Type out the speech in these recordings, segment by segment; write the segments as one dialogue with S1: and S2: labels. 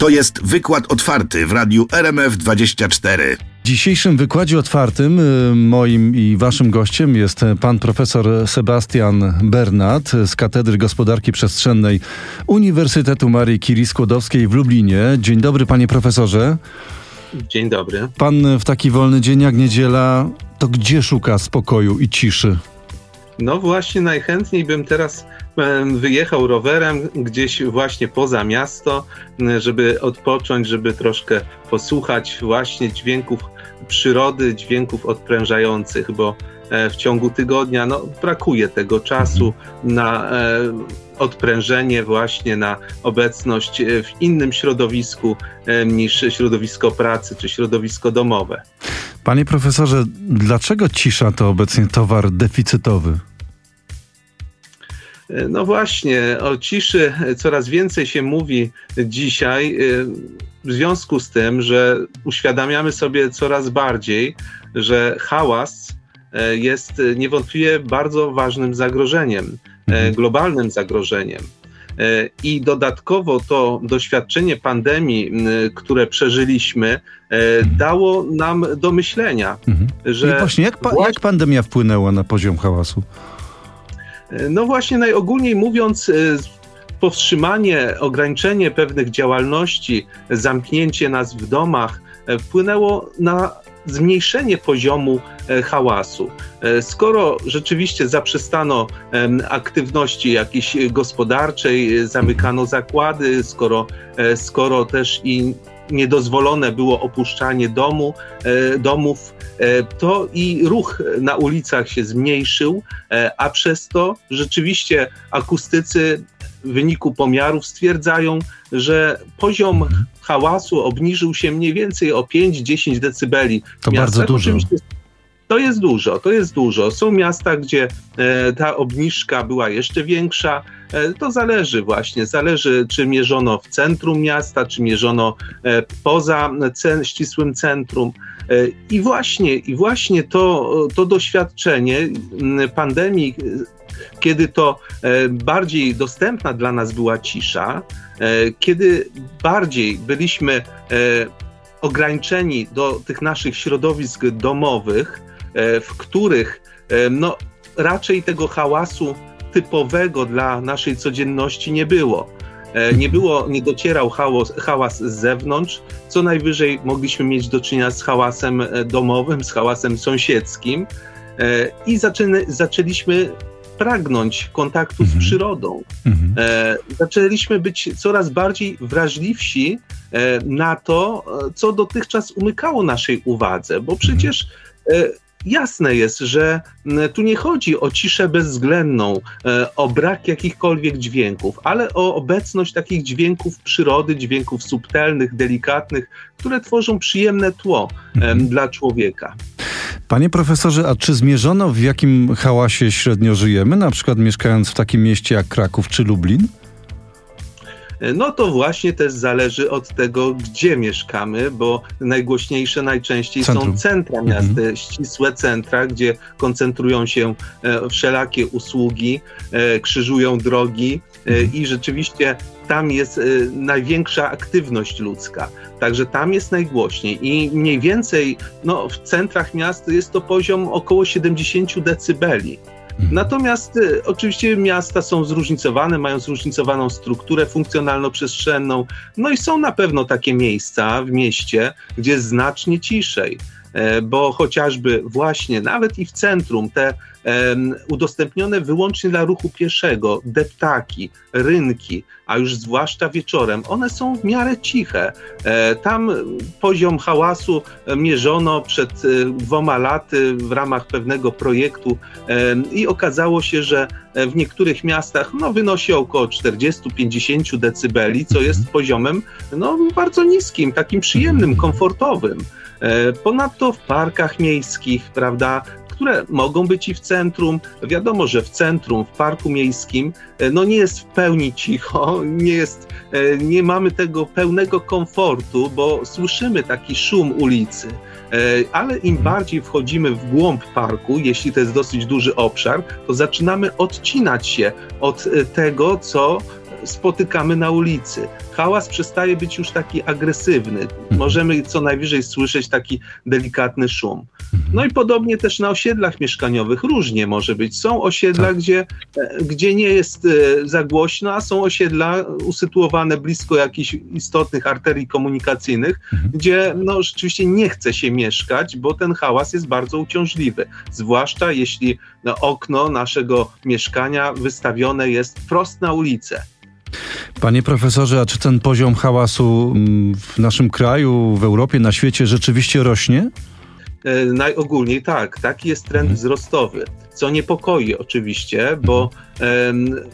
S1: To jest wykład otwarty w radiu RMF24.
S2: W dzisiejszym wykładzie otwartym y, moim i waszym gościem jest pan profesor Sebastian Bernat z Katedry Gospodarki Przestrzennej Uniwersytetu Marii Curie Skłodowskiej w Lublinie. Dzień dobry panie profesorze.
S3: Dzień dobry.
S2: Pan w taki wolny dzień jak niedziela, to gdzie szuka spokoju i ciszy?
S3: No właśnie, najchętniej bym teraz wyjechał rowerem gdzieś właśnie poza miasto, żeby odpocząć, żeby troszkę posłuchać właśnie dźwięków przyrody, dźwięków odprężających, bo e, w ciągu tygodnia no, brakuje tego czasu na e, odprężenie, właśnie na obecność e, w innym środowisku niż środowisko pracy czy środowisko domowe.
S2: Panie profesorze, dlaczego cisza to obecnie towar deficytowy?
S3: No właśnie, o ciszy coraz więcej się mówi dzisiaj y, w związku z tym, że uświadamiamy sobie coraz bardziej, że hałas y, jest niewątpliwie bardzo ważnym zagrożeniem, y, mhm. globalnym zagrożeniem. I dodatkowo to doświadczenie pandemii, które przeżyliśmy, dało nam do myślenia,
S2: mhm. że. I właśnie, jak, pa, jak pandemia wpłynęła na poziom hałasu?
S3: No właśnie, najogólniej mówiąc, e, powstrzymanie, ograniczenie pewnych działalności, zamknięcie nas w domach e, wpłynęło na zmniejszenie poziomu e, hałasu. Skoro rzeczywiście zaprzestano aktywności jakiejś gospodarczej, zamykano zakłady, skoro, skoro też i niedozwolone było opuszczanie domu, e, domów, e, to i ruch na ulicach się zmniejszył, e, a przez to rzeczywiście akustycy w wyniku pomiarów stwierdzają, że poziom hałasu obniżył się mniej więcej o 5-10 decybeli.
S2: To bardzo dużo.
S3: To jest dużo, to jest dużo. Są miasta, gdzie e, ta obniżka była jeszcze większa. E, to zależy właśnie, zależy czy mierzono w centrum miasta, czy mierzono e, poza cen, ścisłym centrum. I właśnie, i właśnie to, to doświadczenie pandemii, kiedy to bardziej dostępna dla nas była cisza, kiedy bardziej byliśmy ograniczeni do tych naszych środowisk domowych, w których e, no, raczej tego hałasu typowego dla naszej codzienności nie było. E, nie było, nie docierał hałas, hałas z zewnątrz, co najwyżej mogliśmy mieć do czynienia z hałasem domowym, z hałasem sąsiedzkim i zaczęli, zaczęliśmy pragnąć kontaktu mhm. z przyrodą. Mhm. zaczęliśmy być coraz bardziej wrażliwsi na to, co dotychczas umykało naszej uwadze, bo przecież jasne jest, że tu nie chodzi o ciszę bezwzględną, e, o brak jakichkolwiek dźwięków, ale o obecność takich dźwięków przyrody, dźwięków subtelnych, delikatnych, które tworzą przyjemne tło mhm. dla człowieka.
S2: Panie profesorze, a czy zmierzono w jakim hałasie średnio żyjemy, na przykład mieszkając w takim mieście jak Kraków czy Lublin?
S3: No to właśnie też zależy od tego, gdzie mieszkamy, bo najgłośniejsze najczęściej Centrum. są centra miast, mhm. ścisłe centra, gdzie koncentrują się e, wszelakie usługi, e, krzyżują drogi mhm. i rzeczywiście tam jest największa aktywność ludzka. Także tam jest najgłośniej i mniej więcej no, w centrach miast jest to poziom około 70 decybeli. Mhm. Natomiast y, oczywiście miasta są zróżnicowane, mają zróżnicowaną strukturę funkcjonalno-przestrzenną, no i są na pewno takie miejsca w mieście, gdzie znacznie ciszej. E, bo chociażby właśnie nawet i w centrum te udostępnione wyłącznie dla ruchu pieszego deptaki, rynki, a już zwłaszcza wieczorem, one są w miarę ciche. E, tam poziom hałasu mierzono przed e, dwoma laty w ramach pewnego projektu i okazało się, że w niektórych miastach no, wynosi około 40-50 decybeli, co jest mhm. poziomem no, bardzo niskim, takim przyjemnym, komfortowym. E, ponadto w parkach miejskich, prawda, które mogą być i w centrum. Wiadomo, że w centrum, w parku miejskim, e, no nie jest w pełni cicho, nie, jest, e, nie mamy tego pełnego komfortu, bo słyszymy taki szum ulicy. Ale im bardziej wchodzimy w głąb parku, jeśli to jest dosyć duży obszar, to zaczynamy odcinać się od tego, co spotykamy na ulicy. Hałas przestaje być już taki agresywny. Mhm. Możemy co najwyżej słyszeć taki delikatny szum. Mhm. No i podobnie też na osiedlach mieszkaniowych różnie może być. Są osiedla, tak. gdzie, e, gdzie nie jest e, za głośno, a są osiedla usytuowane blisko jakichś istotnych arterii komunikacyjnych, mhm. gdzie no, rzeczywiście nie chce się mieszkać, bo ten hałas jest bardzo uciążliwy. Zwłaszcza jeśli no, okno naszego mieszkania wystawione jest wprost na ulicę.
S2: Panie profesorze, a czy ten poziom hałasu mm, w naszym kraju, w Europie, na świecie rzeczywiście rośnie?
S3: E, najogólniej tak, taki jest trend mhm. wzrostowy, co niepokoi oczywiście, bo mhm.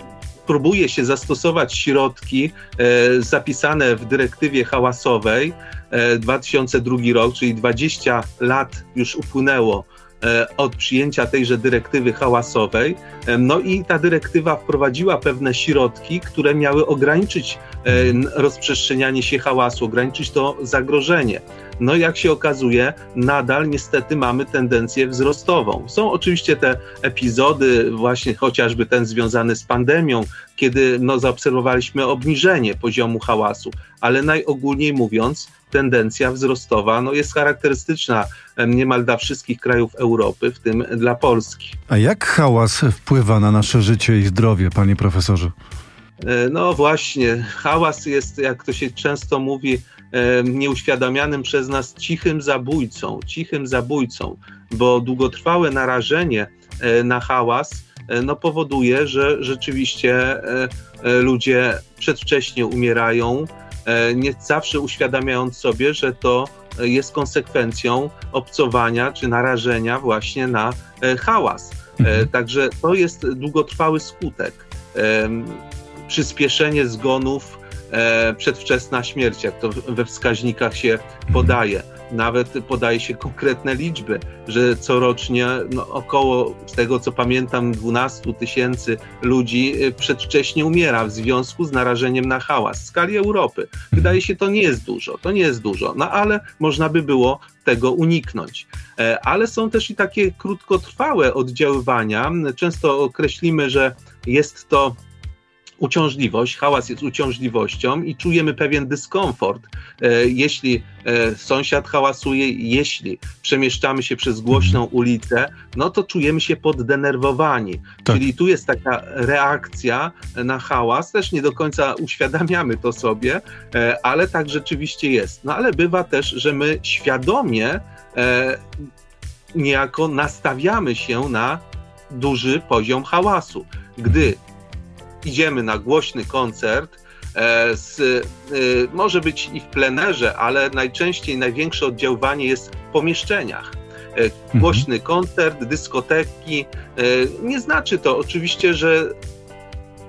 S3: próbuje się zastosować środki e, zapisane w dyrektywie hałasowej e, 2002 rok, czyli 20 lat już upłynęło E, od przyjęcia tejże dyrektywy hałasowej. E, no i ta dyrektywa wprowadziła pewne środki, które miały ograniczyć e, rozprzestrzenianie się hałasu, ograniczyć to zagrożenie. No jak się okazuje, nadal niestety mamy tendencję wzrostową. Są oczywiście te epizody, właśnie chociażby ten związany z pandemią, kiedy no, zaobserwowaliśmy obniżenie poziomu hałasu, ale najogólniej mówiąc, tendencja wzrostowa no, jest charakterystyczna niemal dla wszystkich krajów Europy, w tym dla Polski.
S2: A jak hałas wpływa na nasze życie i zdrowie, panie profesorze?
S3: E, no właśnie, hałas jest, jak to się często mówi, nieuświadamianym przez nas cichym zabójcą, cichym zabójcą, bo długotrwałe narażenie e, na hałas e, no, powoduje, że rzeczywiście ludzie przedwcześnie umierają, nie zawsze uświadamiając sobie, że to jest konsekwencją obcowania czy narażenia właśnie na hałas. Mhm. Także to jest długotrwały skutek. Przyspieszenie zgonów, e, przedwczesna śmierć, jak to we wskaźnikach się podaje. Nawet podaje się konkretne liczby, że corocznie no, około, z tego co pamiętam, 12 tysięcy ludzi e, przedwcześnie umiera w związku z narażeniem na hałas w skali Europy. Wydaje się, to nie jest dużo, to nie jest dużo, no ale można by było tego uniknąć. E, ale są też i takie krótkotrwałe oddziaływania. Często określimy, że jest to uciążliwość, hałas jest uciążliwością i czujemy pewien dyskomfort, e, jeśli e, sąsiad hałasuje, jeśli przemieszczamy się przez głośną mhm. ulicę, no to czujemy się poddenerwowani. Tak. Czyli tu jest taka reakcja na hałas, też nie do końca uświadamiamy to sobie, e, ale tak rzeczywiście jest. No ale bywa też, że my świadomie niejako nastawiamy się na duży poziom hałasu. Gdy idziemy na głośny koncert, e, z, e, może być i w plenerze, ale najczęściej największe oddziaływanie jest w pomieszczeniach. E, mhm. Głośny koncert, dyskoteki. Nie znaczy to oczywiście, że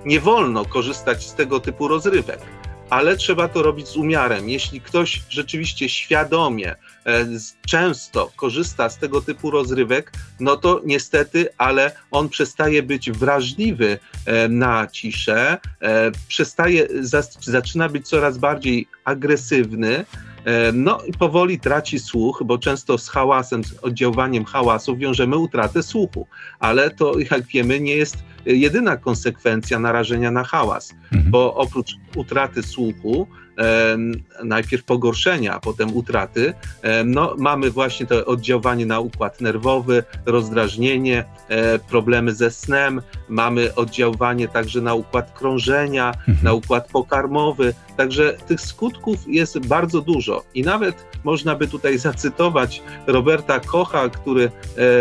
S3: nie wolno korzystać z tego typu rozrywek ale trzeba to robić z umiarem. Jeśli ktoś rzeczywiście świadomie, e, często korzysta z tego typu rozrywek, no to niestety, ale on przestaje być wrażliwy e, na ciszę, e, przestaje, zaczyna być coraz bardziej agresywny. No i powoli traci słuch, bo często z hałasem, z oddziaływaniem hałasu wiążemy utratę słuchu, ale to jak wiemy nie jest jedyna konsekwencja narażenia na hałas, mhm. bo oprócz utraty słuchu, najpierw pogorszenia, a potem utraty, no, mamy właśnie to oddziaływanie na układ nerwowy, rozdrażnienie, e, problemy ze snem, mamy oddziaływanie także na układ krążenia, mhm. na układ pokarmowy, także tych skutków jest bardzo dużo i nawet można by tutaj zacytować Roberta Kocha, który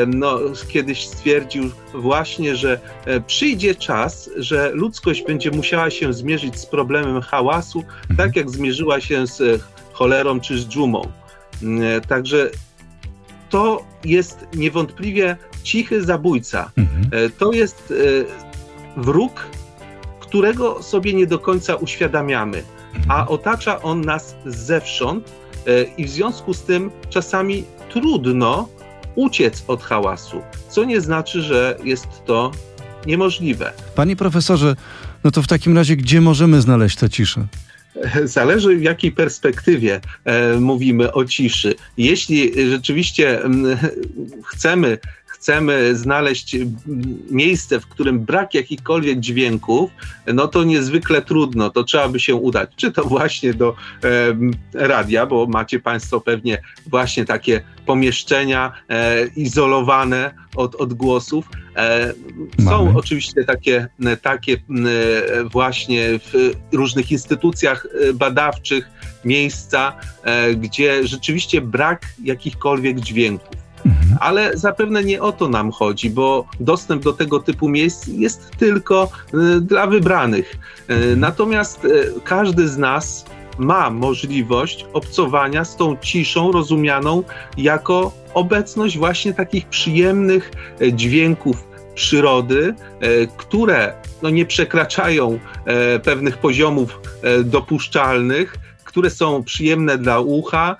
S3: no, kiedyś stwierdził właśnie, że e, przyjdzie czas, że ludzkość będzie musiała się zmierzyć z problemem hałasu, mhm. tak jak zmierzyła się z cholerą czy z dżumą. Mm, e, także to jest niewątpliwie cichy zabójca. Mhm. E, to jest wróg, którego sobie nie do końca uświadamiamy, a mhm. otacza on nas zewsząd i w związku z tym czasami trudno uciec od hałasu, co nie znaczy, że jest to niemożliwe.
S2: Panie profesorze, no to w takim razie gdzie możemy znaleźć tę ciszę?
S3: Zależy w jakiej perspektywie e, mówimy o ciszy. Jeśli rzeczywiście m, chcemy chcemy znaleźć miejsce, w którym brak jakichkolwiek dźwięków, no to niezwykle trudno, to trzeba by się udać, czy to właśnie do e, radia, bo macie Państwo pewnie właśnie takie pomieszczenia e, izolowane od odgłosów. E, są oczywiście takie, takie właśnie w różnych instytucjach e, badawczych miejsca, e, gdzie rzeczywiście brak jakichkolwiek dźwięków. Mhm. Ale zapewne nie o to nam chodzi, bo dostęp do tego typu miejsc jest tylko e, dla wybranych. Mhm. Natomiast każdy z nas ma możliwość obcowania z tą ciszą rozumianą jako obecność właśnie takich przyjemnych dźwięków przyrody, które no, nie przekraczają pewnych poziomów dopuszczalnych, które są przyjemne dla ucha,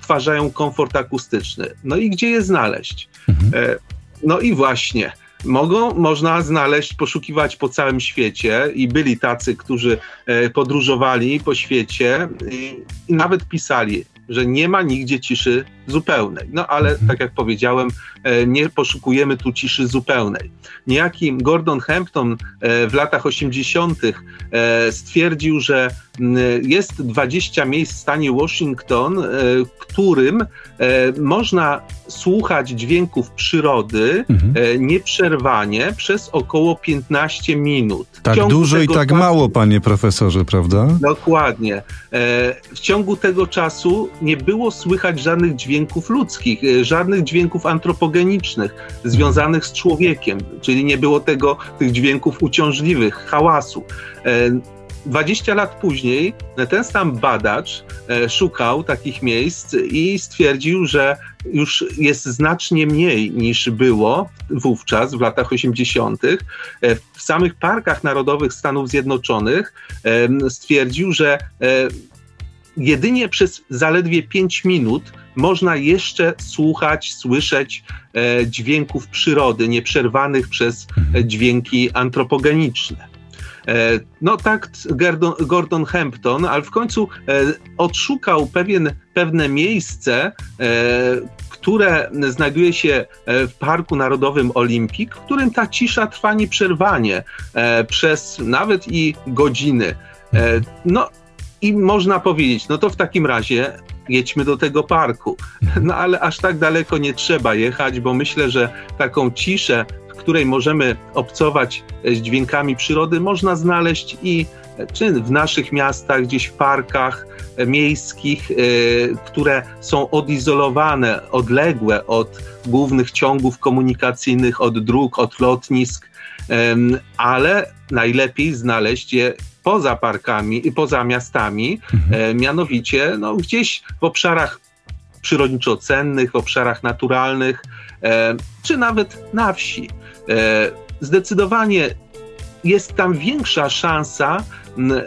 S3: stwarzają komfort akustyczny. No i gdzie je znaleźć? Mhm. E, no i właśnie. Mogą, można znaleźć, poszukiwać po całym świecie i byli tacy, którzy e, podróżowali po świecie i, i nawet pisali że nie ma nigdzie ciszy zupełnej. No ale mhm. tak jak powiedziałem, e, nie poszukujemy tu ciszy zupełnej. Niejaki Gordon Hampton w latach 80. E, stwierdził, że jest 20 miejsc w stanie Washington, którym można słuchać dźwięków przyrody mhm. nieprzerwanie przez około 15 minut.
S2: Tak dużo i tak czasu, mało, panie profesorze, prawda?
S3: Dokładnie. W ciągu tego czasu nie było słychać żadnych dźwięków ludzkich, e, żadnych dźwięków antropogenicznych związanych z człowiekiem, czyli nie było tego, tych dźwięków uciążliwych, hałasu. 20 e, lat później ten sam badacz e, szukał takich miejsc i stwierdził, że już jest znacznie mniej niż było wówczas, w latach 80. W samych parkach narodowych Stanów Zjednoczonych stwierdził, że jedynie przez zaledwie 5 minut można jeszcze słuchać, słyszeć e, dźwięków przyrody, nieprzerwanych przez e, dźwięki antropogeniczne. E, no tak Gordon, Hampton, ale w końcu e, odszukał pewien, pewne miejsce, e, które znajduje się w Parku Narodowym Olimpik, w którym ta cisza trwa nieprzerwanie przez nawet i godziny. No i można powiedzieć, no to w takim razie jedźmy do tego parku. No ale aż tak daleko nie trzeba jechać, bo myślę, że taką ciszę, której możemy obcować z dźwiękami przyrody, można znaleźć i czy w naszych miastach, gdzieś w parkach miejskich, e, które są odizolowane, odległe od głównych ciągów komunikacyjnych, od dróg, od lotnisk, ale najlepiej znaleźć je poza parkami i poza miastami, mhm. E, mianowicie no, gdzieś w obszarach przyrodniczo-cennych, w obszarach naturalnych, e, czy nawet na wsi. E, zdecydowanie jest tam większa szansa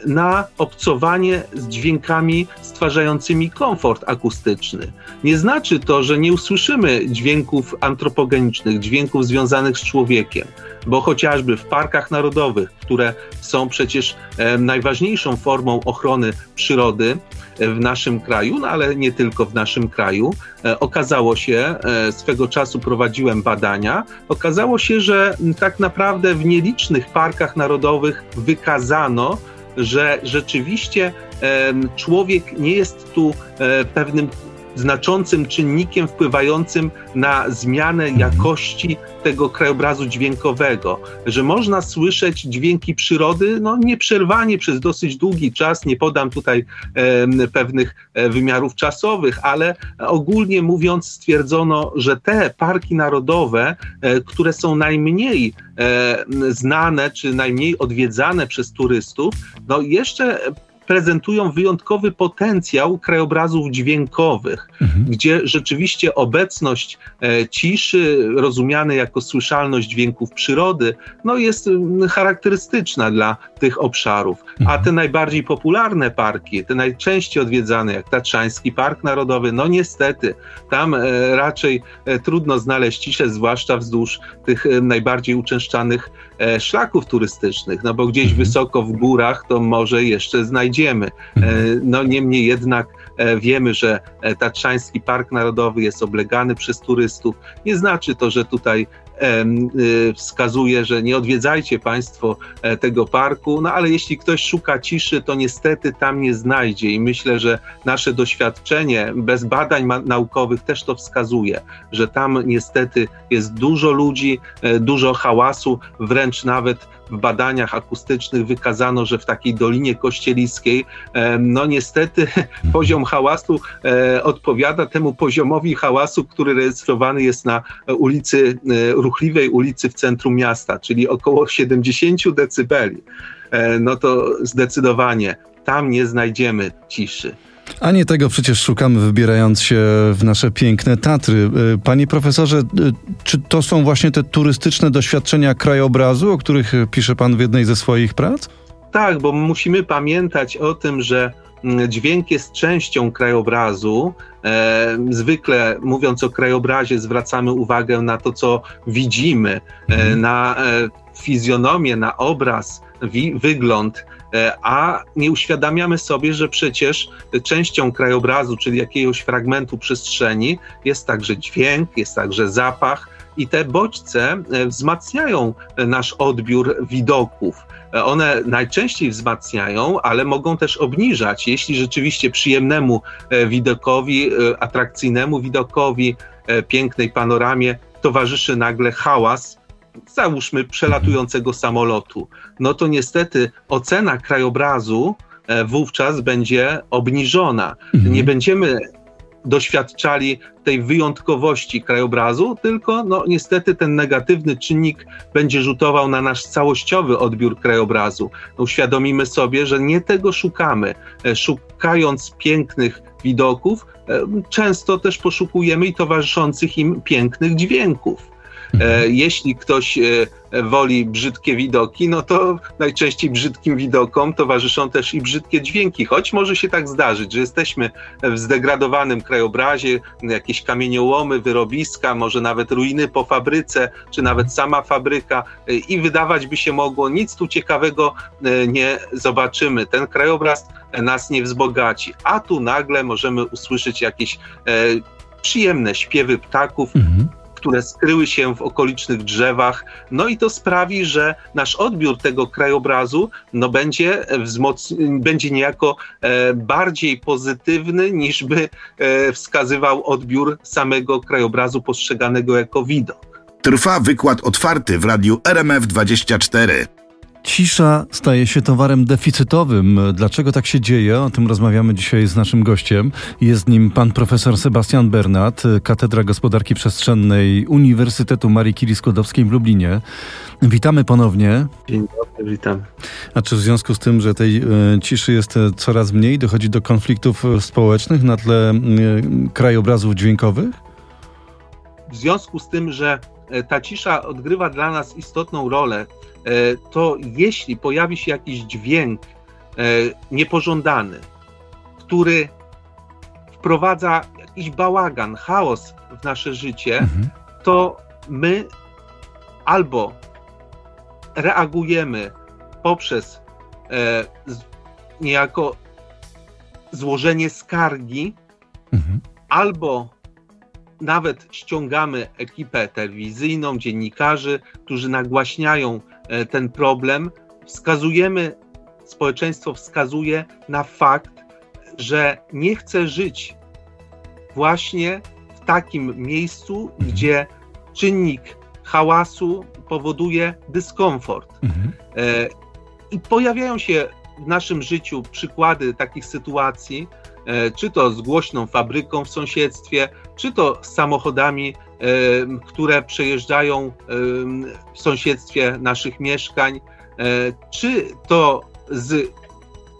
S3: na obcowanie z dźwiękami stwarzającymi komfort akustyczny. Nie znaczy to, że nie usłyszymy dźwięków antropogenicznych, dźwięków związanych z człowiekiem, bo chociażby w parkach narodowych, które są przecież e, najważniejszą formą ochrony przyrody w naszym kraju, no ale nie tylko w naszym kraju, e, okazało się, swego czasu prowadziłem badania, okazało się, że tak naprawdę w nielicznych parkach narodowych wykazano, że rzeczywiście człowiek nie jest tu pewnym znaczącym czynnikiem wpływającym na zmianę mhm. jakości tego krajobrazu dźwiękowego, że można słyszeć dźwięki przyrody no, nieprzerwanie przez dosyć długi czas. Nie podam tutaj e, pewnych wymiarów czasowych, ale ogólnie mówiąc, stwierdzono, że te parki narodowe, e, które są najmniej e, znane czy najmniej odwiedzane przez turystów, no jeszcze prezentują wyjątkowy potencjał krajobrazów dźwiękowych, mhm. gdzie rzeczywiście obecność e, ciszy, rozumianej jako słyszalność dźwięków przyrody, no jest charakterystyczna dla tych obszarów. Mhm. A te najbardziej popularne parki, te najczęściej odwiedzane, jak Tatrzański Park Narodowy, no niestety, tam e, raczej e, trudno znaleźć ciszę, zwłaszcza wzdłuż tych najbardziej uczęszczanych szlaków turystycznych, no bo gdzieś mhm. wysoko w górach to może jeszcze znajdziemy. E, no niemniej jednak wiemy, że Tatrzański Park Narodowy jest oblegany przez turystów. Nie znaczy to, że tutaj Y, wskazuje, że nie odwiedzajcie Państwo e, tego parku, no ale jeśli ktoś szuka ciszy, to niestety tam nie znajdzie. I myślę, że nasze doświadczenie bez badań naukowych też to wskazuje, że tam niestety jest dużo ludzi, e, dużo hałasu, wręcz nawet w badaniach akustycznych wykazano, że w takiej Dolinie Kościeliskiej, no niestety poziom hałasu e, odpowiada temu poziomowi hałasu, który rejestrowany jest na ulicy, e, ruchliwej ulicy w centrum miasta, czyli około 70 decybeli. E, no to zdecydowanie tam nie znajdziemy ciszy.
S2: A nie tego przecież szukamy, wybierając się w nasze piękne Tatry. Y, panie profesorze, y, czy to są właśnie te turystyczne doświadczenia krajobrazu, o których pisze pan w jednej ze swoich prac?
S3: Tak, bo musimy pamiętać o tym, że mm, dźwięk jest częścią krajobrazu. E, zwykle mówiąc o krajobrazie, zwracamy uwagę na to, co widzimy, e, mhm. na e, fizjonomię, na obraz, wi- wygląd, e, a nie uświadamiamy sobie, że przecież częścią krajobrazu, czyli jakiegoś fragmentu przestrzeni, jest także dźwięk, jest także zapach. I te bodźce e, wzmacniają nasz odbiór widoków. E, one najczęściej wzmacniają, ale mogą też obniżać, jeśli rzeczywiście przyjemnemu widokowi, atrakcyjnemu widokowi, pięknej panoramie towarzyszy nagle hałas, załóżmy przelatującego samolotu, no to niestety ocena krajobrazu e, wówczas będzie obniżona. Mhm. Nie będziemy doświadczali tej wyjątkowości krajobrazu, tylko no, niestety ten negatywny czynnik będzie rzutował na nasz całościowy odbiór krajobrazu. No, uświadomimy sobie, że nie tego szukamy. E, szukając pięknych widoków, e, często też poszukujemy i towarzyszących im pięknych dźwięków. E, jeśli ktoś e, woli brzydkie widoki, no to najczęściej brzydkim widokom towarzyszą też i brzydkie dźwięki, choć może się tak zdarzyć, że jesteśmy w zdegradowanym krajobrazie, jakieś kamieniołomy, wyrobiska, może nawet ruiny po fabryce, czy nawet sama fabryka e, i wydawać by się mogło, nic tu ciekawego nie zobaczymy. Ten krajobraz nas nie wzbogaci, a tu nagle możemy usłyszeć jakieś przyjemne śpiewy ptaków, mhm które skryły się w okolicznych drzewach. No i to sprawi, że nasz odbiór tego krajobrazu no, będzie, wzmoc- będzie niejako e, bardziej pozytywny niż by e, wskazywał odbiór samego krajobrazu postrzeganego jako widok.
S1: Trwa wykład otwarty w radiu RMF24.
S2: Cisza staje się towarem deficytowym. Dlaczego tak się dzieje? O tym rozmawiamy dzisiaj z naszym gościem. Jest nim pan profesor Sebastian Bernat, Katedra Gospodarki Przestrzennej Uniwersytetu Marii Curie Skłodowskiej w Lublinie. Witamy ponownie.
S3: Dzień dobry, witam.
S2: A czy w związku z tym, że tej e, ciszy jest e, coraz mniej, dochodzi do konfliktów e, społecznych na tle krajobrazów dźwiękowych?
S3: W związku z tym, że ta cisza odgrywa dla nas istotną rolę, to jeśli pojawi się jakiś dźwięk e, niepożądany, który wprowadza jakiś bałagan, chaos w nasze życie, mhm. to my albo reagujemy poprzez e, niejako złożenie skargi, mhm. albo nawet ściągamy ekipę telewizyjną, dziennikarzy, którzy nagłaśniają E, ten problem, wskazujemy, społeczeństwo wskazuje na fakt, że nie chce żyć właśnie w takim miejscu, mhm. gdzie czynnik hałasu powoduje dyskomfort. Mhm. E, I pojawiają się w naszym życiu przykłady takich sytuacji, e, czy to z głośną fabryką w sąsiedztwie, czy to z samochodami które przejeżdżają w sąsiedztwie naszych mieszkań, e, czy to z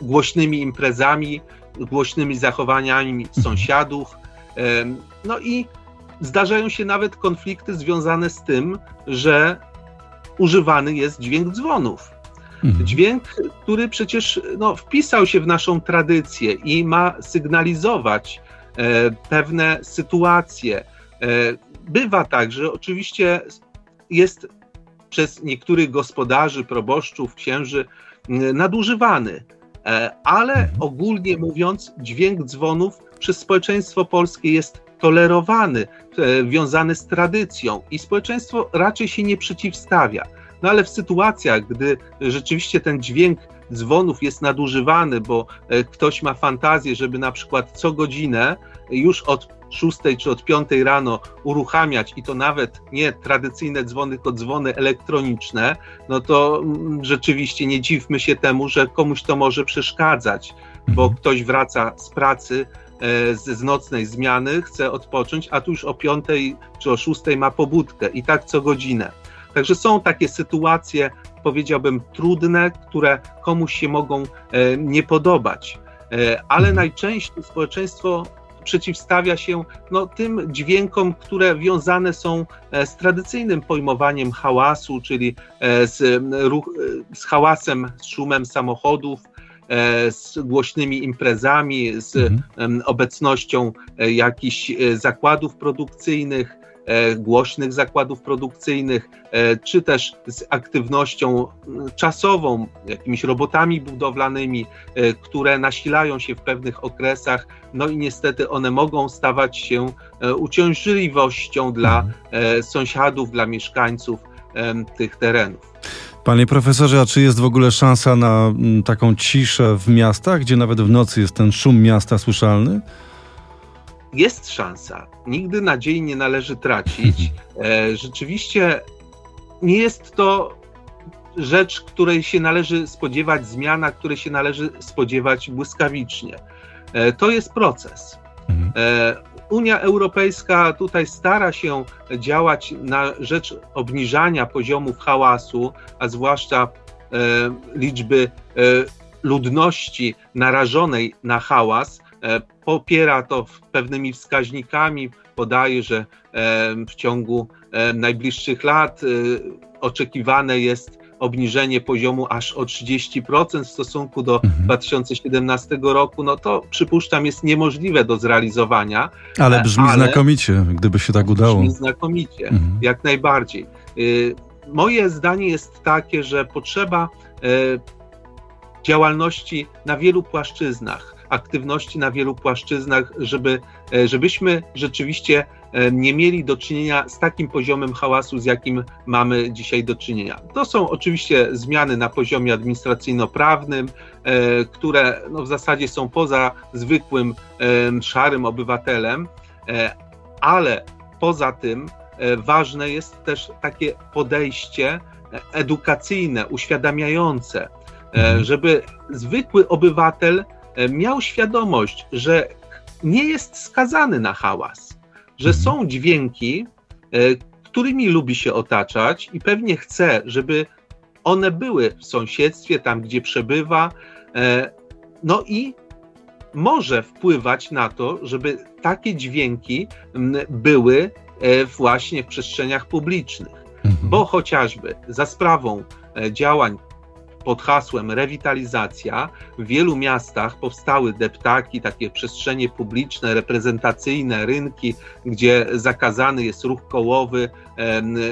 S3: głośnymi imprezami, głośnymi zachowaniami mhm. sąsiadów. No i zdarzają się nawet konflikty związane z tym, że używany jest dźwięk dzwonów. Mhm. Dźwięk, który przecież no, wpisał się w naszą tradycję i ma sygnalizować e, pewne sytuacje, e, Bywa tak, że oczywiście jest przez niektórych gospodarzy, proboszczów, księży nadużywany, e, ale ogólnie mówiąc, dźwięk dzwonów przez społeczeństwo polskie jest tolerowany, wiązany z tradycją i społeczeństwo raczej się nie przeciwstawia. No ale w sytuacjach, gdy rzeczywiście ten dźwięk dzwonów jest nadużywany, bo ktoś ma fantazję, żeby na przykład co godzinę już od 6 czy od 5 rano uruchamiać i to nawet nie tradycyjne dzwony, tylko dzwony elektroniczne, no to mm, rzeczywiście nie dziwmy się temu, że komuś to może przeszkadzać, bo mhm. ktoś wraca z pracy, e, z, nocnej zmiany, chce odpocząć, a tu już o 5 czy o 6 ma pobudkę i tak co godzinę. Także są takie sytuacje, powiedziałbym, trudne, które komuś się mogą e, nie podobać. E, ale mhm. najczęściej społeczeństwo przeciwstawia się no, tym dźwiękom, które wiązane są e, z tradycyjnym pojmowaniem hałasu, czyli e, z, ruch, e, z hałasem, z szumem samochodów, z głośnymi imprezami, z mhm. obecnością jakichś zakładów produkcyjnych, głośnych zakładów produkcyjnych, e, czy też z aktywnością czasową, jakimiś robotami budowlanymi, e, które nasilają się w pewnych okresach, no i niestety one mogą stawać się uciążliwością dla mhm. sąsiadów, dla mieszkańców tych terenów.
S2: Panie profesorze, a czy jest w ogóle szansa na taką ciszę w miastach, gdzie nawet w nocy jest ten szum miasta słyszalny?
S3: Jest szansa. Nigdy nadziei nie należy tracić. E, rzeczywiście nie jest to rzecz, której się należy spodziewać, zmiana, której się należy spodziewać błyskawicznie. E, to jest proces. Mhm. E, Unia Europejska tutaj stara się działać na rzecz obniżania poziomów hałasu, a zwłaszcza liczby ludności narażonej na hałas, popiera to pewnymi wskaźnikami, podaje, że e, w ciągu e, najbliższych lat oczekiwane jest obniżenie poziomu aż o 30% w stosunku do mhm. 2017 roku, no to przypuszczam jest niemożliwe do zrealizowania.
S2: Ale brzmi ale znakomicie, gdyby się tak udało.
S3: Brzmi znakomicie, mhm. jak najbardziej. Moje zdanie jest takie, że potrzeba działalności na wielu płaszczyznach aktywności na wielu płaszczyznach, żeby, e, żebyśmy rzeczywiście e, nie mieli do czynienia z takim poziomem hałasu, z jakim mamy dzisiaj do czynienia. To są oczywiście zmiany na poziomie administracyjno-prawnym, e, które no w zasadzie są poza zwykłym szarym obywatelem, ale poza tym ważne jest też takie podejście edukacyjne, uświadamiające, mhm. żeby zwykły obywatel miał świadomość, że nie jest skazany na hałas, że mhm. są dźwięki, e, którymi lubi się otaczać i pewnie chce, żeby one były w sąsiedztwie, tam gdzie przebywa, e, no i może wpływać na to, żeby takie dźwięki były właśnie w przestrzeniach publicznych. Mhm. Bo chociażby za sprawą działań pod hasłem rewitalizacja w wielu miastach powstały deptaki, takie przestrzenie publiczne, reprezentacyjne, rynki, gdzie zakazany jest ruch kołowy,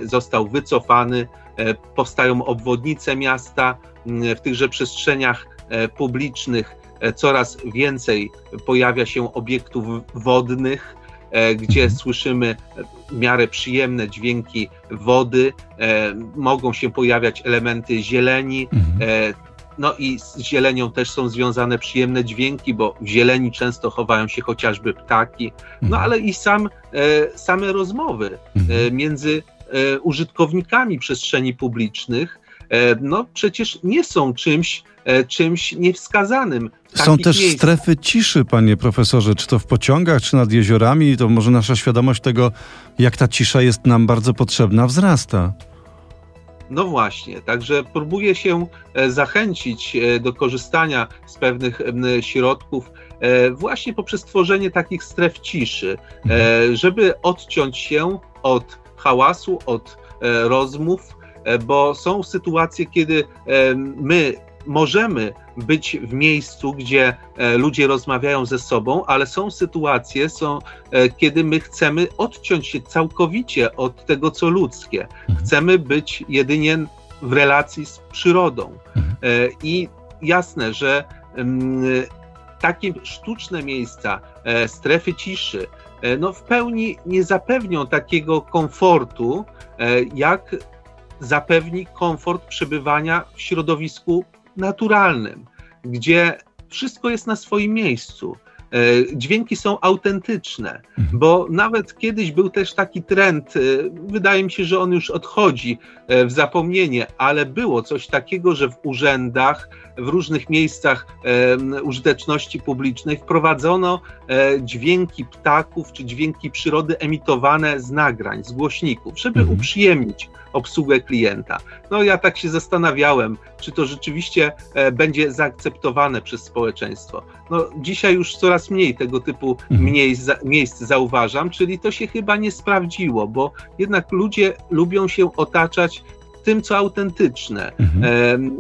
S3: został wycofany, e, powstają obwodnice miasta, w tychże przestrzeniach e, publicznych e, coraz więcej pojawia się obiektów wodnych, gdzie mhm. słyszymy w miarę przyjemne dźwięki wody, e, mogą się pojawiać elementy zieleni. Mhm. E, no i z zielenią też są związane przyjemne dźwięki, bo w zieleni często chowają się chociażby ptaki, no mhm. ale i sam, same rozmowy między użytkownikami przestrzeni publicznych, no przecież nie są czymś, E, czymś niewskazanym.
S2: Są też strefy ciszy, panie profesorze, czy to w pociągach, czy nad jeziorami, to może nasza świadomość tego, jak ta cisza jest nam bardzo potrzebna, wzrasta.
S3: No właśnie, także próbuję się e, zachęcić e, do korzystania z pewnych środków właśnie poprzez tworzenie takich stref ciszy, mhm. żeby odciąć się od hałasu, od rozmów, bo są sytuacje, kiedy my możemy być w miejscu, gdzie e, ludzie rozmawiają ze sobą, ale są sytuacje, są, e, kiedy my chcemy odciąć się całkowicie od tego, co ludzkie. Mhm. Chcemy być jedynie w relacji z przyrodą. Mhm. E, I jasne, że takie sztuczne miejsca, strefy ciszy, no w pełni nie zapewnią takiego komfortu, jak zapewni komfort przebywania w środowisku naturalnym, gdzie wszystko jest na swoim miejscu. E, dźwięki są autentyczne, mhm. bo nawet kiedyś był też taki trend, e, wydaje mi się, że on już odchodzi e, w zapomnienie, ale było coś takiego, że w urzędach, w różnych miejscach użyteczności publicznej wprowadzono dźwięki ptaków czy dźwięki przyrody emitowane z nagrań, z głośników, żeby mhm. uprzyjemnić obsługę klienta. No ja tak się zastanawiałem, czy to rzeczywiście e, będzie zaakceptowane przez społeczeństwo. No dzisiaj już coraz mniej tego typu mhm. miejsc, miejsc zauważam, czyli to się chyba nie sprawdziło, bo jednak ludzie lubią się otaczać tym, co autentyczne. Mhm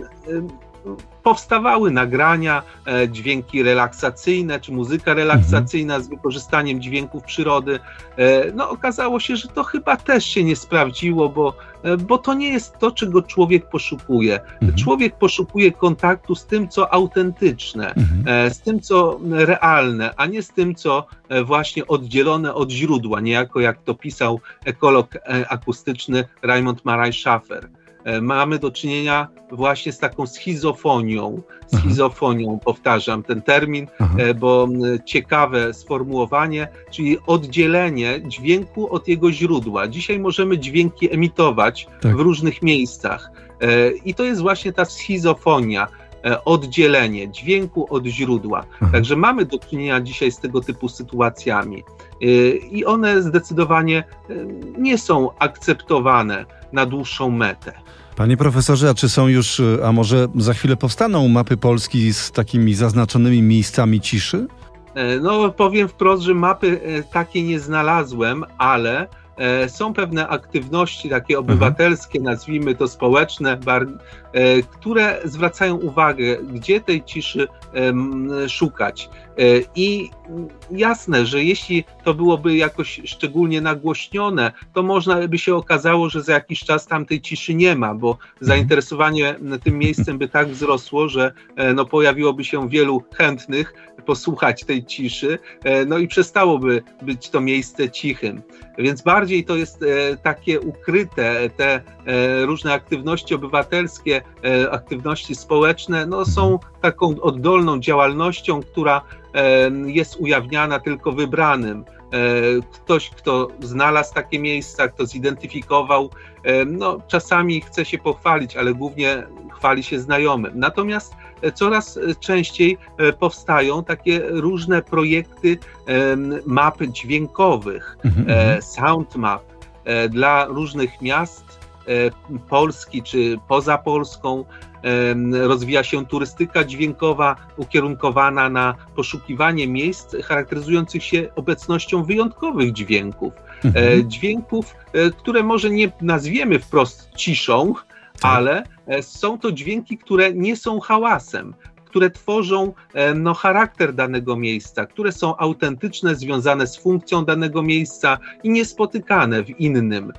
S3: powstawały nagrania, e, dźwięki relaksacyjne, czy muzyka relaksacyjna z wykorzystaniem dźwięków przyrody. E, no okazało się, że to chyba też się nie sprawdziło, bo, e, bo to nie jest to, czego człowiek poszukuje. Mhm. Człowiek poszukuje kontaktu z tym, co autentyczne, mhm. z tym, co realne, a nie z tym, co właśnie oddzielone od źródła, niejako jak to pisał ekolog akustyczny Raymond Maraj Schaffer. E, mamy do czynienia właśnie z taką schizofonią. Schizofonią, Aha. powtarzam ten termin, Aha. E, bo ciekawe sformułowanie, czyli oddzielenie dźwięku od jego źródła. Dzisiaj możemy dźwięki emitować tak. w różnych miejscach. E, I to jest właśnie ta schizofonia oddzielenie dźwięku od źródła. Aha. Także mamy do czynienia dzisiaj z tego typu sytuacjami i one zdecydowanie nie są akceptowane na dłuższą metę.
S2: Panie profesorze, a czy są już, a może za chwilę powstaną mapy Polski z takimi zaznaczonymi miejscami ciszy?
S3: E, no, powiem wprost, że mapy e, takie nie znalazłem, ale e, są pewne aktywności takie mhm. obywatelskie, nazwijmy to społeczne, które zwracają uwagę, gdzie tej ciszy szukać. E, I jasne, że jeśli to byłoby jakoś szczególnie nagłośnione, to można by się okazało, że za jakiś czas tam tej ciszy nie ma, bo mhm. zainteresowanie tym miejscem by tak wzrosło, że e, no, pojawiłoby się wielu chętnych posłuchać tej ciszy, e, no i przestałoby być to miejsce cichym. Więc bardziej to jest takie ukryte, te różne aktywności obywatelskie, aktywności społeczne, no są taką oddolną działalnością, która jest ujawniana tylko wybranym. E, ktoś, kto znalazł takie miejsca, kto zidentyfikował, no, czasami chce się pochwalić, ale głównie chwali się znajomym. Natomiast e, coraz częściej e, powstają takie różne projekty map dźwiękowych, mhm, mhm. sound map dla różnych miast Polski czy poza Polską rozwija się turystyka dźwiękowa ukierunkowana na poszukiwanie miejsc charakteryzujących się obecnością wyjątkowych dźwięków. E, mhm. Dźwięków, e, które może nie nazwiemy wprost ciszą, tak. ale e, są to dźwięki, które nie są hałasem, które tworzą no, charakter danego miejsca, które są autentyczne, związane z funkcją danego miejsca i niespotykane w innym.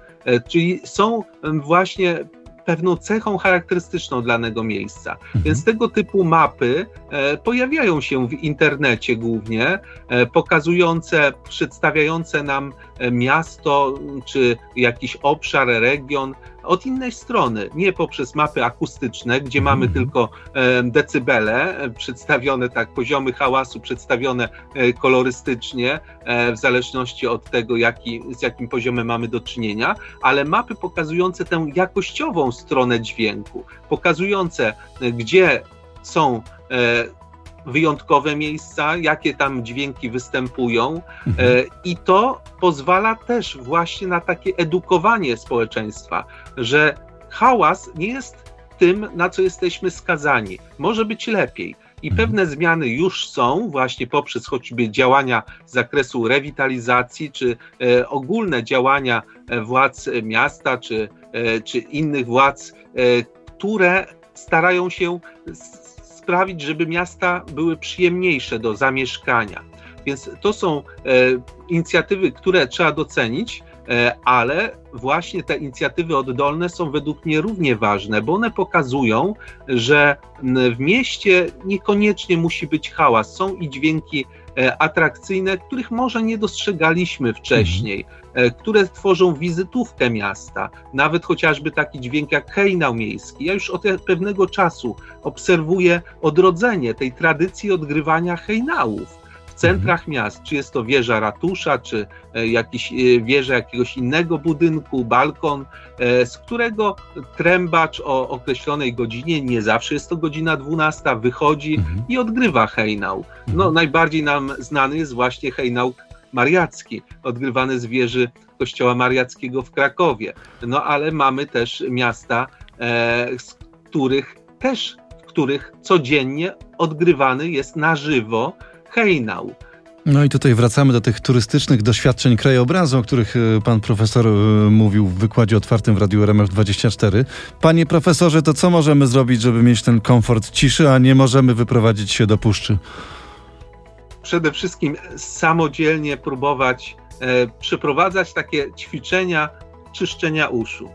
S3: Czyli są właśnie pewną cechą charakterystyczną danego miejsca. Mhm. Więc tego typu mapy e, pojawiają się w internecie głównie, e, pokazujące, przedstawiające nam e, miasto czy jakiś obszar, region od innej strony, nie poprzez mapy akustyczne, gdzie mhm. mamy tylko decybele przedstawione tak, poziomy hałasu przedstawione kolorystycznie, w zależności od tego, jaki, z jakim poziomem mamy do czynienia, ale mapy pokazujące tę jakościową stronę dźwięku, pokazujące, gdzie są wyjątkowe miejsca, jakie tam dźwięki występują, mhm. i to pozwala też właśnie na takie edukowanie społeczeństwa, że hałas nie jest tym, na co jesteśmy skazani. Może być lepiej. I mhm. pewne zmiany już są, właśnie poprzez choćby działania z zakresu rewitalizacji, czy e, ogólne działania e, władz miasta, czy, e, czy innych władz, e, które starają się sprawić, żeby miasta były przyjemniejsze do zamieszkania. Więc to są e, inicjatywy, które trzeba docenić, ale właśnie te inicjatywy oddolne są według mnie równie ważne, bo one pokazują, że w mieście niekoniecznie musi być hałas. Są i dźwięki E, atrakcyjne, których może nie dostrzegaliśmy wcześniej, mhm. które tworzą wizytówkę miasta. Nawet chociażby taki dźwięk jak hejnał miejski. Ja już od pewnego czasu obserwuję odrodzenie tej tradycji odgrywania hejnałów w centrach mhm. miast, czy jest to wieża ratusza, czy e, jakiś, e, wieża jakiegoś innego budynku, balkon, e, z którego trębacz o określonej godzinie, nie zawsze jest to godzina 12, wychodzi mhm. i odgrywa hejnał. No, mhm. najbardziej nam znany jest właśnie hejnał mariacki, odgrywany z wieży kościoła mariackiego w Krakowie. No ale mamy też miasta, e, z których też, w których codziennie odgrywany jest na żywo hejnał.
S2: No i tutaj wracamy do tych turystycznych doświadczeń krajobrazu, o których e, pan profesor e, mówił w wykładzie otwartym w Radiu RMF24. Panie profesorze, to co możemy zrobić, żeby mieć ten komfort ciszy, a nie możemy wyprowadzić się do puszczy?
S3: Przede wszystkim samodzielnie próbować e, przeprowadzać takie ćwiczenia czyszczenia uszu.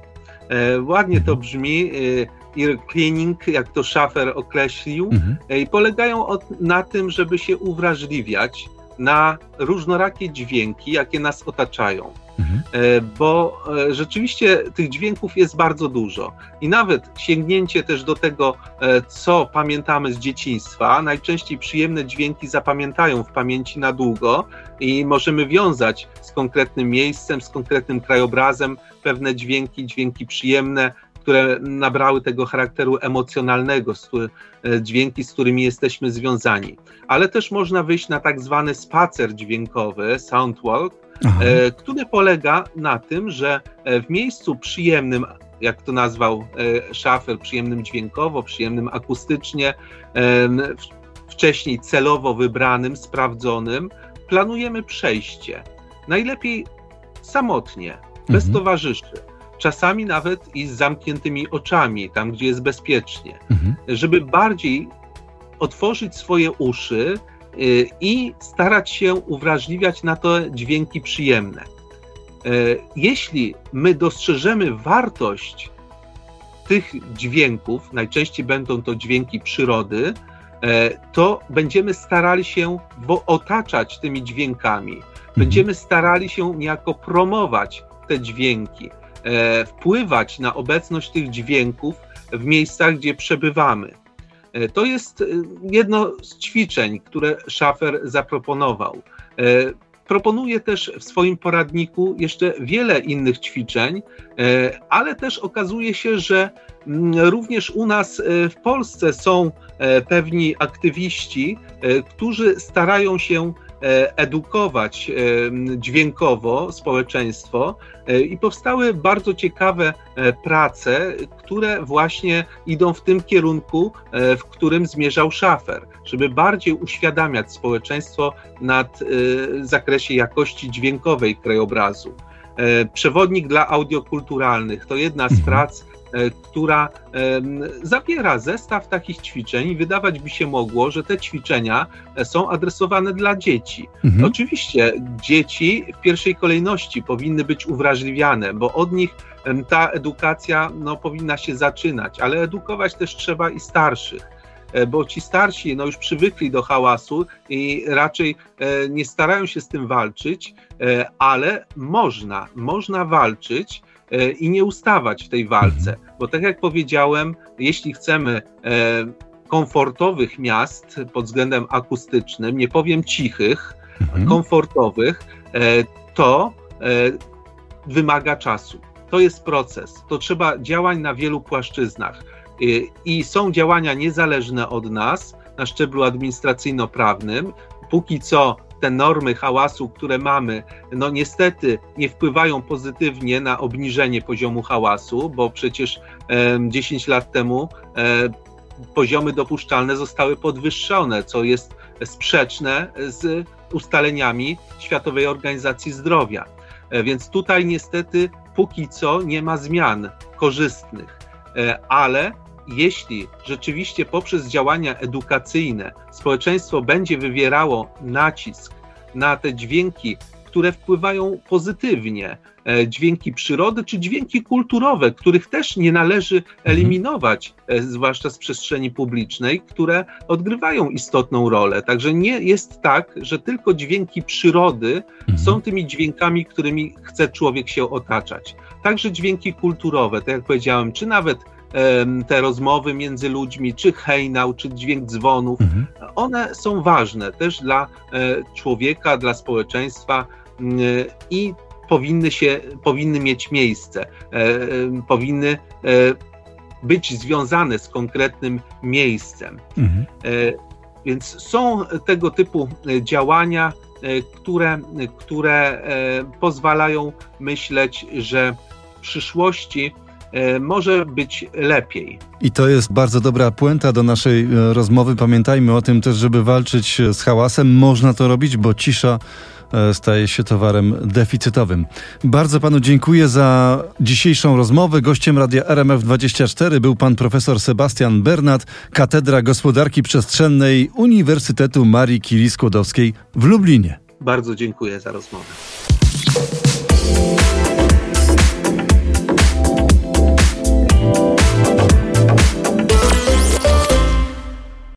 S3: E, ładnie to mhm. brzmi. E, ear cleaning, jak to Schaffer określił, mhm. i polegają od, na tym, żeby się uwrażliwiać na różnorakie dźwięki, jakie nas otaczają. Mhm. E, bo e, rzeczywiście tych dźwięków jest bardzo dużo. I nawet sięgnięcie też do tego, e, co pamiętamy z dzieciństwa, najczęściej przyjemne dźwięki zapamiętają w pamięci na długo i możemy wiązać z konkretnym miejscem, z konkretnym krajobrazem pewne dźwięki, dźwięki przyjemne, które nabrały tego charakteru emocjonalnego, e, dźwięki, z którymi jesteśmy związani. Ale też można wyjść na tak zwany spacer dźwiękowy, soundwalk, Aha. E, który polega na tym, że e, w miejscu przyjemnym, jak to nazwał Schaffer, przyjemnym dźwiękowo, przyjemnym akustycznie, wcześniej celowo wybranym, sprawdzonym, planujemy przejście. Najlepiej samotnie, bez mhm. towarzyszy czasami nawet i z zamkniętymi oczami, tam gdzie jest bezpiecznie, mhm. żeby bardziej otworzyć swoje uszy y, i starać się uwrażliwiać na te dźwięki przyjemne. Y, jeśli my dostrzeżemy wartość tych dźwięków, najczęściej będą to dźwięki przyrody, y, to będziemy starali się otaczać tymi dźwiękami. Mhm. Będziemy starali się niejako promować te dźwięki. E, wpływać na obecność tych dźwięków w miejscach, gdzie przebywamy. E, to jest e, jedno z ćwiczeń, które Schaffer zaproponował. Proponuje też w swoim poradniku jeszcze wiele innych ćwiczeń, ale też okazuje się, że mm, również u nas w Polsce są pewni aktywiści, którzy starają się edukować e, dźwiękowo społeczeństwo e, i powstały bardzo ciekawe prace, które właśnie idą w tym kierunku, w którym zmierzał Schafer, żeby bardziej uświadamiać społeczeństwo nad zakresie jakości dźwiękowej krajobrazu. Przewodnik dla audiokulturalnych to jedna z mhm. prac, E, która zawiera zestaw takich ćwiczeń i wydawać by się mogło, że te ćwiczenia e, są adresowane dla dzieci. Mhm. Oczywiście dzieci w pierwszej kolejności powinny być uwrażliwiane, bo od nich ta edukacja no, powinna się zaczynać, ale edukować też trzeba i starszych e, bo ci starsi no, już przywykli do hałasu i raczej nie starają się z tym walczyć, ale można, można walczyć E, i nie ustawać w tej walce, bo tak jak powiedziałem, jeśli chcemy e, komfortowych miast pod względem akustycznym, nie powiem cichych, mhm. komfortowych, e, to wymaga czasu. To jest proces. To trzeba działań na wielu płaszczyznach. I są działania niezależne od nas na szczeblu administracyjno-prawnym. Póki co te normy hałasu, które mamy, no niestety nie wpływają pozytywnie na obniżenie poziomu hałasu, bo przecież e, 10 lat temu e, poziomy dopuszczalne zostały podwyższone, co jest sprzeczne z ustaleniami Światowej Organizacji Zdrowia. E, więc tutaj niestety póki co nie ma zmian korzystnych, e, ale jeśli rzeczywiście poprzez działania edukacyjne społeczeństwo będzie wywierało nacisk na te dźwięki, które wpływają pozytywnie. E, dźwięki przyrody czy dźwięki kulturowe, których też nie należy mhm. eliminować, zwłaszcza z przestrzeni publicznej, które odgrywają istotną rolę. Także nie jest tak, że tylko dźwięki przyrody mhm. są tymi dźwiękami, którymi chce człowiek się otaczać. Także dźwięki kulturowe, tak jak powiedziałem, czy nawet te rozmowy między ludźmi, czy hejnał, czy dźwięk dzwonów, mhm. one są ważne też dla e, człowieka, dla społeczeństwa i powinny się, powinny mieć miejsce, e, powinny e, być związane z konkretnym miejscem. Mhm. Więc są tego typu działania, które, które pozwalają myśleć, że w przyszłości E, może być lepiej.
S2: I to jest bardzo dobra puenta do naszej e, rozmowy. Pamiętajmy o tym też, żeby walczyć z hałasem. Można to robić, bo cisza e, staje się towarem deficytowym. Bardzo panu dziękuję za dzisiejszą rozmowę. Gościem radia RMF24 był pan profesor Sebastian Bernat, Katedra Gospodarki Przestrzennej Uniwersytetu Marii Curie Skłodowskiej w Lublinie.
S3: Bardzo dziękuję za rozmowę.